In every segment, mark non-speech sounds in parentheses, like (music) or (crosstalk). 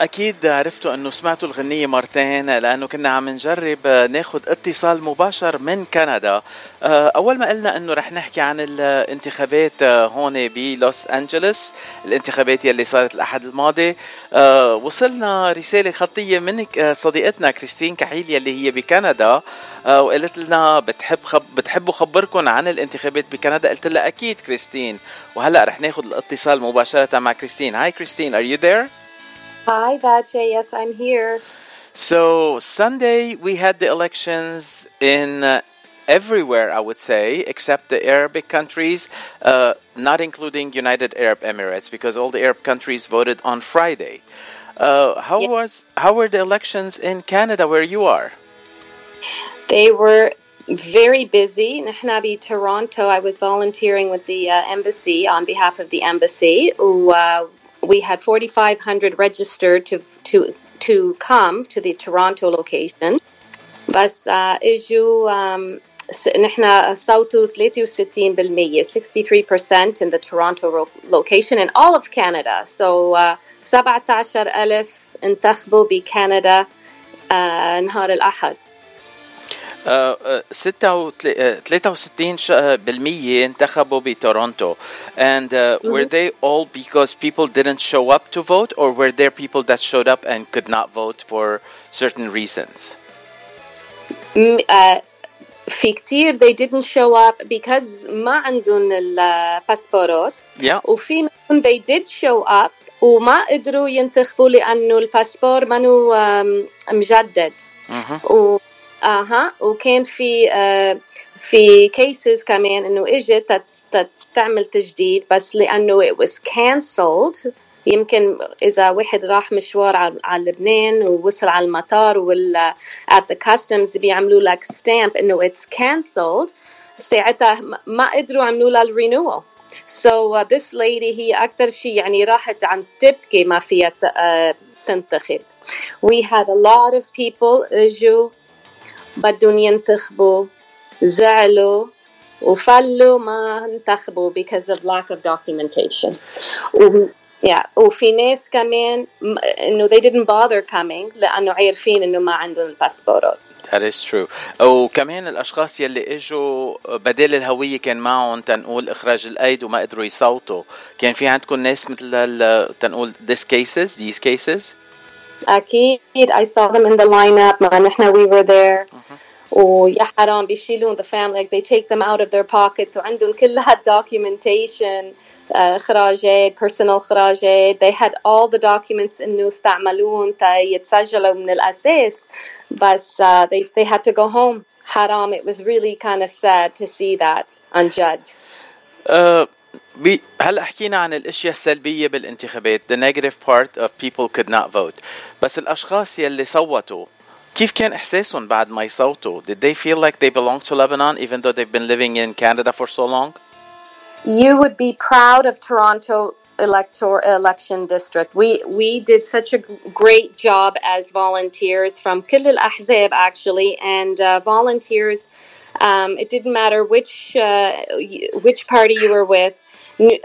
أكيد عرفتوا أنه سمعتوا الغنية مرتين لأنه كنا عم نجرب ناخذ اتصال مباشر من كندا. آه، أول ما قلنا أنه رح نحكي عن الانتخابات آه، هون بلوس أنجلوس الانتخابات يلي صارت الأحد الماضي آه، وصلنا رسالة خطية من صديقتنا كريستين كحيل يلي هي بكندا وقالت لنا بتحب خب بتحبوا خبركم عن الانتخابات بكندا؟ قلت لها أكيد كريستين. وهلأ رح ناخذ الاتصال مباشرة مع كريستين. هاي كريستين are you there? Hi, Vache. Yes, I'm here. So, Sunday we had the elections in uh, everywhere, I would say, except the Arabic countries, uh, not including United Arab Emirates, because all the Arab countries voted on Friday. Uh, how was how were the elections in Canada, where you are? They were very busy. Nahnabi Toronto, I was volunteering with the uh, embassy on behalf of the embassy. Uh, we had 4,500 registered to to to come to the Toronto location بس uh, اجوا um, نحن صوتوا 63% 63% in the Toronto location in all of Canada so uh, 17,000 انتخبوا بكندا uh, نهار الأحد 63% انتخبوا بتورونتو and uh, were they all because people didn't show up to vote or were there people that showed up and could not vote for certain reasons uh, في كتير they didn't show up because ما عندهم الباسبورات yeah. وفي منهم they did show up وما قدروا ينتخبوا لأنه الباسبور منو مجدد uh-huh. و آها. وكان في آه في كيسز كمان إنه اجت تعمل تجديد بس لأنه it was cancelled. يمكن إذا واحد راح مشوار على لبنان ووصل على المطار ولا at the customs بيعملوا لك ستامب إنه it's cancelled ساعتها ما قدروا يعملوا لها الرينوال So uh, this lady هي أكثر شيء يعني راحت عن تبكي ما فيها تنتخب. We had a lot of people إجوا بدهم ينتخبوا زعلوا وفلوا ما انتخبوا because of lack of documentation و yeah. وفي ناس كمان إنه they didn't bother coming لأنه عارفين إنه ما عندهم الباسبورات That is true. وكمان الأشخاص يلي إجوا بدل الهوية كان معهم تنقول إخراج الايد وما قدروا يصوتوا، كان في عندكم ناس مثل تنقول this cases, these cases؟ أكيد I saw them in the lineup ما نحن we were there ويا حرام بيشيلون the family like they take them out of their pockets وعندهم كل documentation خراجات personal خراجات they had all the documents إنه استعملوهم تا يتسجلوا من الأساس بس uh, they, they had to go home حرام it was really kind of sad to see that عن جد uh, هلا حكينا عن الاشياء السلبيه بالانتخابات the negative part of people could not vote بس الاشخاص يلي صوتوا كيف كان احساسهم بعد ما يصوتوا did they feel like they belong to Lebanon even though they've been living in Canada for so long you would be proud of Toronto elector election district we we did such a great job as volunteers from كل الأحزاب actually and uh, volunteers um, it didn't matter which uh, which party you were with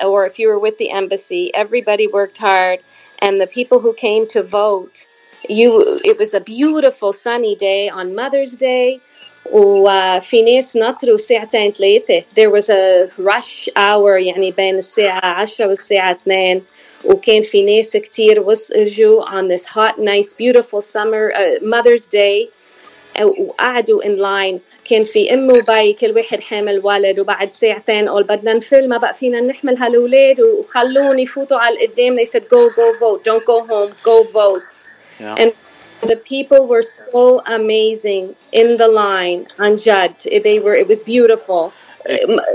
or if you were with the embassy, everybody worked hard, and the people who came to vote, you it was a beautiful sunny day on Mother's Day. وفي نطروا ساعتين ثلاثة there was a rush hour يعني بين الساعة 10 والساعة 2 وكان في ناس كتير وصلوا on this hot nice beautiful summer uh, Mother's Day. وقعدوا in line. كان في أم وباي كل واحد حامل ولد وبعد ساعتين قول بدنا نفل ما بقى فينا نحمل هالولاد وخلون يفوتوا على القدام. They said go go vote. Don't go home. Go vote. yeah. and the people were so amazing in the line عن جد they were it was beautiful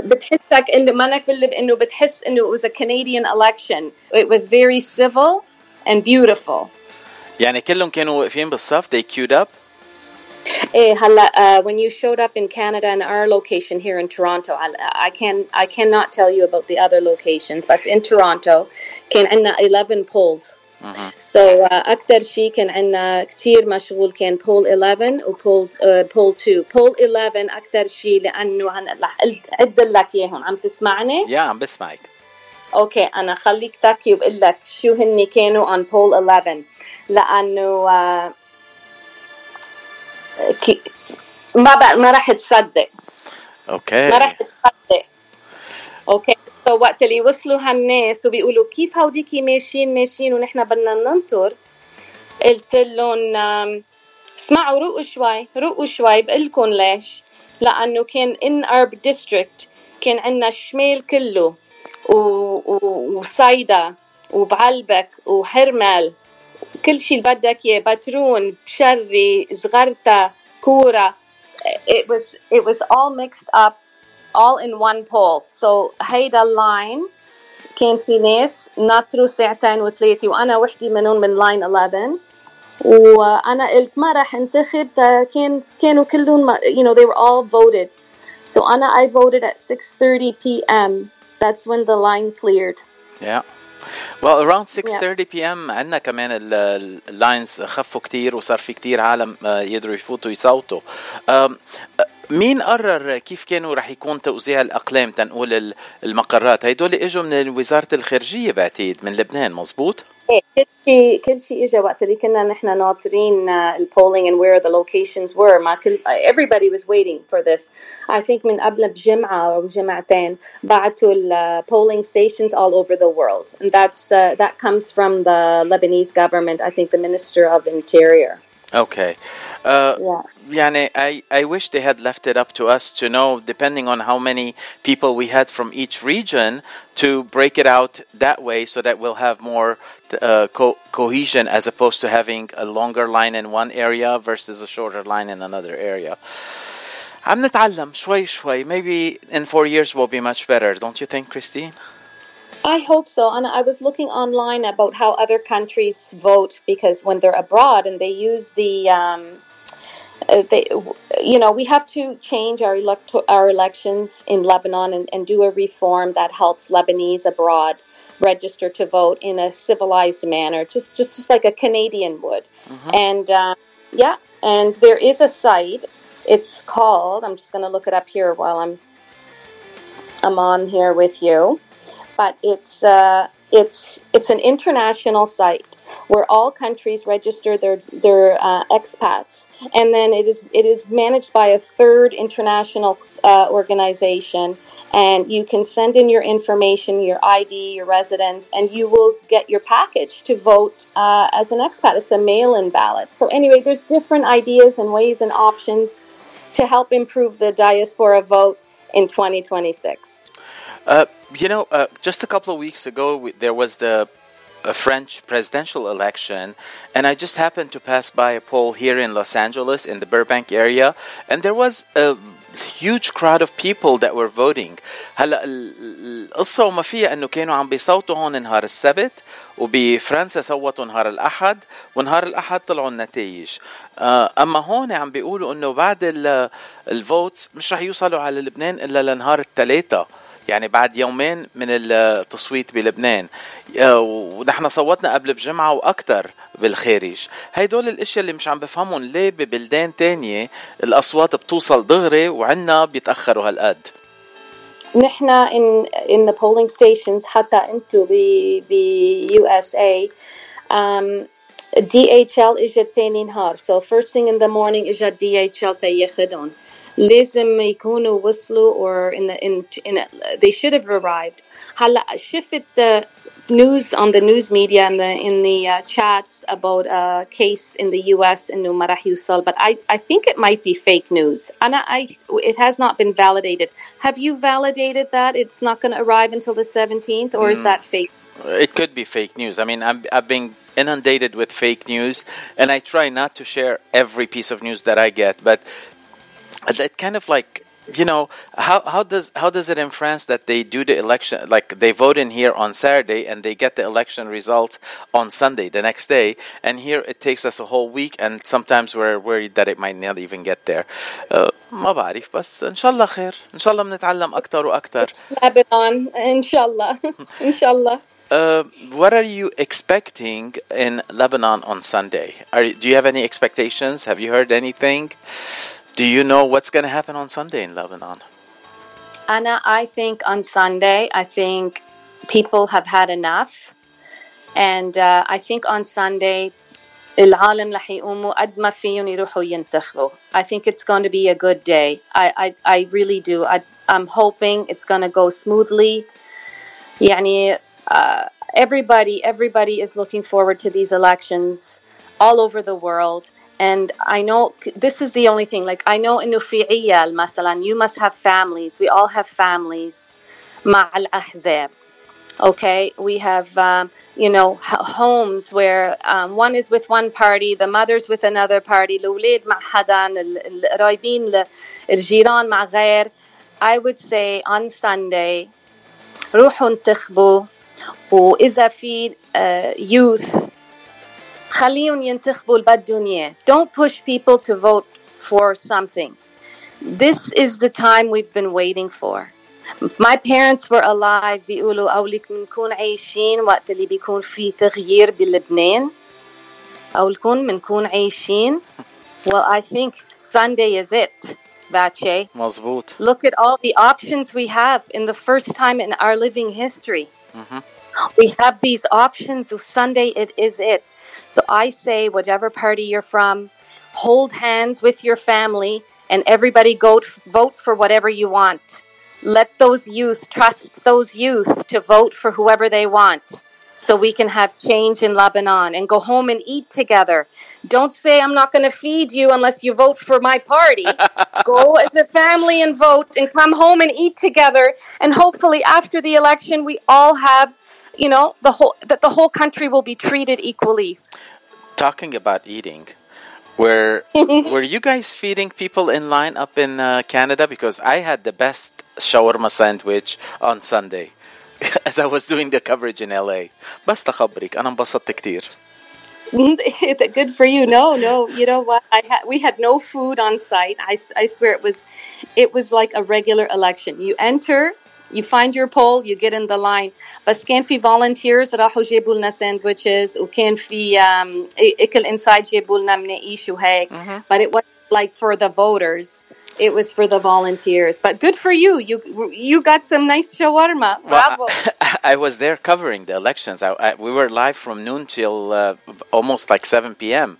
بتحسك انه مانك بلب انه بتحس انه it was a Canadian election it was very civil and beautiful يعني كلهم كانوا واقفين بالصف they queued up إيه هلا uh, when you showed up in Canada and our location here in Toronto I, I can I cannot tell you about the other locations but in Toronto كان عندنا 11 polls uh-huh. so uh, أكثر شيء كان عندنا كثير مشغول كان poll 11 و poll uh, poll 2 poll 11 أكثر شيء لأنه هلا رح أعد لك إياهم. عم تسمعني؟ يا عم بسمعك. أوكي أنا خليك تحكي وبقول لك شو هن كانوا on poll 11 لأنه uh, ما بقى ما راح تصدق. أوكي ما راح تصدق. أوكي؟ سو وقت اللي وصلوا هالناس وبيقولوا كيف هوديكي ماشيين ماشيين ونحن بدنا ننطر. قلت لهم اسمعوا روقوا شوي روقوا شوي بقول لكم ليش. لأنه كان ان ارب ديستريكت كان عندنا الشمال كله وصيدا وبعلبك وحرمل كل شيء اللي بدك إياه بترون بشري زغرتا كورة. It was it was all mixed up. all in one pole so هيدا اللاين كان في ناس ناطروا ساعتين وثلاثه وانا وحدي منهم من لاين 11 وانا قلت ما راح انتخب كان كانوا كلهم you know they were all voted so انا I voted at 6:30 p.m. that's when the line cleared yeah well around 6:30 p.m. عندنا كمان اللاينز خفوا كتير وصار في كتير عالم يقدروا يفوتوا يصوتوا مين قرر كيف كانوا رح يكون توزيع الأقلام تنقول المقرات؟ هيدول إجوا من وزارة الخارجية بعتقد من لبنان مزبوط؟ إيه كل شيء كل شيء اجى وقت اللي كنا نحن ناطرين البولينج and where the locations were. ما كل everybody was waiting for this. I think من قبل بجمعة أو جمعتين بعتوا ال polling stations all over the world. And that's uh, that comes from the Lebanese government I think the Minister of Interior. Okay. Uh, yeah. Yani, I, I wish they had left it up to us to know, depending on how many people we had from each region, to break it out that way so that we'll have more uh, co- cohesion as opposed to having a longer line in one area versus a shorter line in another area. عم نتعلم شوي شوي. Maybe in four years we'll be much better, don't you think, Christine? I hope so. And I was looking online about how other countries vote because when they're abroad and they use the, um, uh, they, you know, we have to change our elect- our elections in Lebanon and, and do a reform that helps Lebanese abroad register to vote in a civilized manner, just just, just like a Canadian would. Mm-hmm. And uh, yeah, and there is a site. It's called. I'm just going to look it up here while I'm I'm on here with you but it's uh, it's it's an international site where all countries register their their uh, expats, and then it is it is managed by a third international uh, organization. And you can send in your information, your ID, your residence, and you will get your package to vote uh, as an expat. It's a mail-in ballot. So anyway, there's different ideas and ways and options to help improve the diaspora vote in 2026. Uh, you know, uh, just a couple of weeks ago, there was the French presidential election, and I just happened to pass by a poll here in Los Angeles, in the Burbank area, and there was a huge crowd of people that were voting. هلا القصة وما فيها انه كانوا عم بيصوتوا هون نهار السبت وبفرنسا صوتوا نهار الاحد ونهار الاحد طلعوا النتائج اما هون عم بيقولوا انه بعد الفوتس مش رح يوصلوا على لبنان الا لنهار الثلاثاء يعني بعد يومين من التصويت بلبنان. ونحن صوتنا قبل بجمعة وأكثر بالخارج. هيدول الأشياء اللي مش عم بفهمهم. ليه ببلدان تانية الأصوات بتوصل دغري وعنا بيتأخروا هالقد؟ نحن in in the polling stations حتى أنتو ب ب USA um, DHL إجت تاني نهار. So first thing in the morning إجت DHL تياخدهم لازم يكونوا وصلوا or in the in, in they should have arrived هلا شفت the news on the news media and the in the uh, chats about a case in the US انه ما راح يوصل but I I think it might be fake news أنا I it has not been validated have you validated that it's not going to arrive until the 17th or mm. is that fake it could be fake news I mean I'm, I've been inundated with fake news and I try not to share every piece of news that I get but it kind of like you know how how does how does it in France that they do the election like they vote in here on Saturday and they get the election results on Sunday the next day and here it takes us a whole week and sometimes we're worried that it might not even get there uh, ما بعرف بس ان شاء الله خير ان شاء الله بنتعلم اكثر واكثر Lebanon ان شاء الله (laughs) ان شاء الله Uh, what are you expecting in Lebanon on Sunday? Are, do you have any expectations? Have you heard anything? Do you know what's going to happen on Sunday in Lebanon? Anna, I think on Sunday, I think people have had enough. And uh, I think on Sunday, العالم رح يقوموا قد ما فيهم يروحوا ينتخبوا. I think it's going to be a good day. I I, I really do. I, I'm hoping it's going to go smoothly. يعني uh, everybody everybody is looking forward to these elections all over the world. And I know this is the only thing. Like I know in في عيال مثلا you must have families. We all have families مع الأحزاب. Okay, we have um, you know homes where um, one is with one party, the mother's with another party, الأولاد مع حدا، القرايبين الجيران مع غير. I would say on Sunday روحوا انتخبوا وإذا في uh, youth خليهم ينتخبوا اللي اياه don't push people to vote for something this is the time we've been waiting for my parents were alive بيقولوا أولك بنكون عايشين وقت اللي بيكون في تغيير بلبنان أو لكم بنكون عايشين well I think Sunday is it Vache. مزبوط. Look at all the options we have in the first time in our living history. Mm-hmm. We have these options. Sunday, it is it. So I say, whatever party you're from, hold hands with your family and everybody go vote for whatever you want. Let those youth trust those youth to vote for whoever they want so we can have change in Lebanon and go home and eat together. Don't say, I'm not going to feed you unless you vote for my party. (laughs) go as a family and vote and come home and eat together. And hopefully, after the election, we all have you know the whole that the whole country will be treated equally talking about eating were (laughs) were you guys feeding people in line up in uh, Canada because I had the best shawarma sandwich on Sunday (laughs) as I was doing the coverage in LA بس تخبرك أنا انبسطت كتير good for you no no you know what I had we had no food on site I, I swear it was it was like a regular election you enter you find your poll, you get in the line. But كان volunteers راحوا جابوا لنا ساندويتشز وكان في um, اكل انسايد جابوا لنا mm-hmm. But it was like for the voters. It was for the volunteers. But good for you. You you got some nice shawarma. Bravo. Well, (laughs) I, I, was there covering the elections. I, I, we were live from noon till uh, almost like 7 p.m.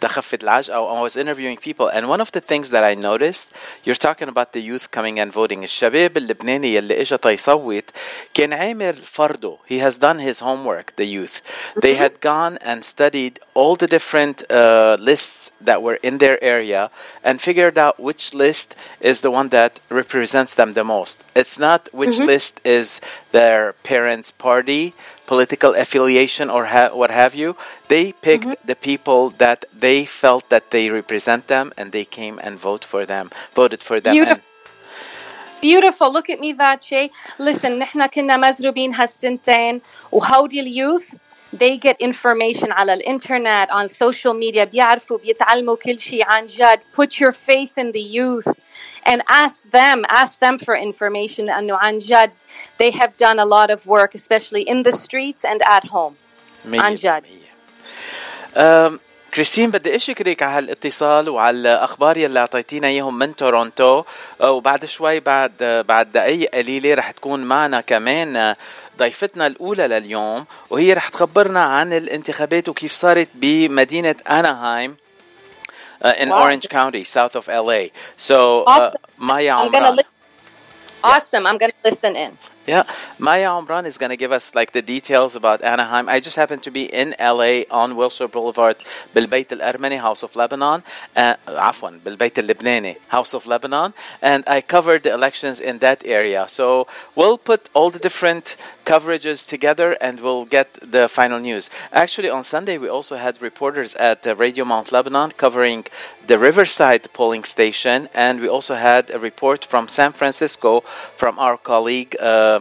تخفت العجقة I was interviewing people and one of the things that I noticed you're talking about the youth coming and voting الشباب اللبناني يلي اجى تيصوت كان عامل فرضه he has done his homework the youth they had gone and studied all the different uh, lists that were in their area and figured out which list is the one that represents them the most it's not which mm-hmm. list is their parents party political affiliation or ha- what have you. They picked mm-hmm. the people that they felt that they represent them, and they came and vote for them, voted for them. Beautiful. Beautiful. Look at me, Vache. Listen, نحن كنا مزروبين هالسنتين وهودي اليوث they get information على الانترنت on social media بيعرفوا بيتعلموا كل شيء عن جد put your faith in the youth and ask them ask them for information لأنه عن جد they have done a lot of work especially in the streets and at home عن جد كريستين بدي أشكرك على هالاتصال وعلى الأخبار يلي أعطيتينا إياهم من تورونتو وبعد شوي بعد بعد دقائق قليلة رح تكون معنا كمان ضيفتنا الأولى لليوم وهي رح تخبرنا عن الانتخابات وكيف صارت بمدينة أناهايم uh, in wow. Orange County, south of LA. So, awesome. uh, Maya Awesome. I'm going to listen in. Yeah, Maya Omran is going to give us like the details about Anaheim. I just happened to be in LA on Wilshire Boulevard, بالبيت الأرمني House of Lebanon, uh, عفوا بالبيت اللبناني House of Lebanon, and I covered the elections in that area. So we'll put all the different coverages together and we'll get the final news. Actually, on Sunday we also had reporters at uh, Radio Mount Lebanon covering the Riverside polling station, and we also had a report from San Francisco from our colleague. Uh, uh,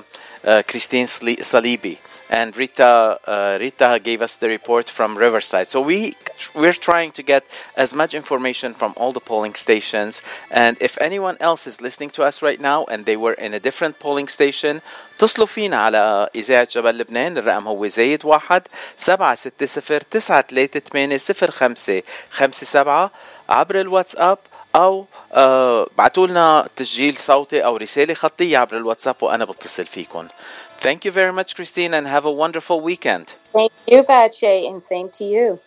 Christine Salibi and Rita uh, Rita gave us the report from Riverside. So we we're trying to get as much information from all the polling stations. And if anyone else is listening to us right now and they were in a different polling station, اتصلوا فينا على إذاعة جبل لبنان الرقم هو زايد واحد سبعة ستة صفر تسعة ثلاثة ثمانية صفر خمسة خمسة سبعة عبر الواتساب أو بعتوا لنا تسجيل صوتي أو رسالة خطية عبر الواتساب وأنا بتصل فيكم. Thank you very much, Christine, and have a wonderful weekend. Thank you, Vache, and same to you.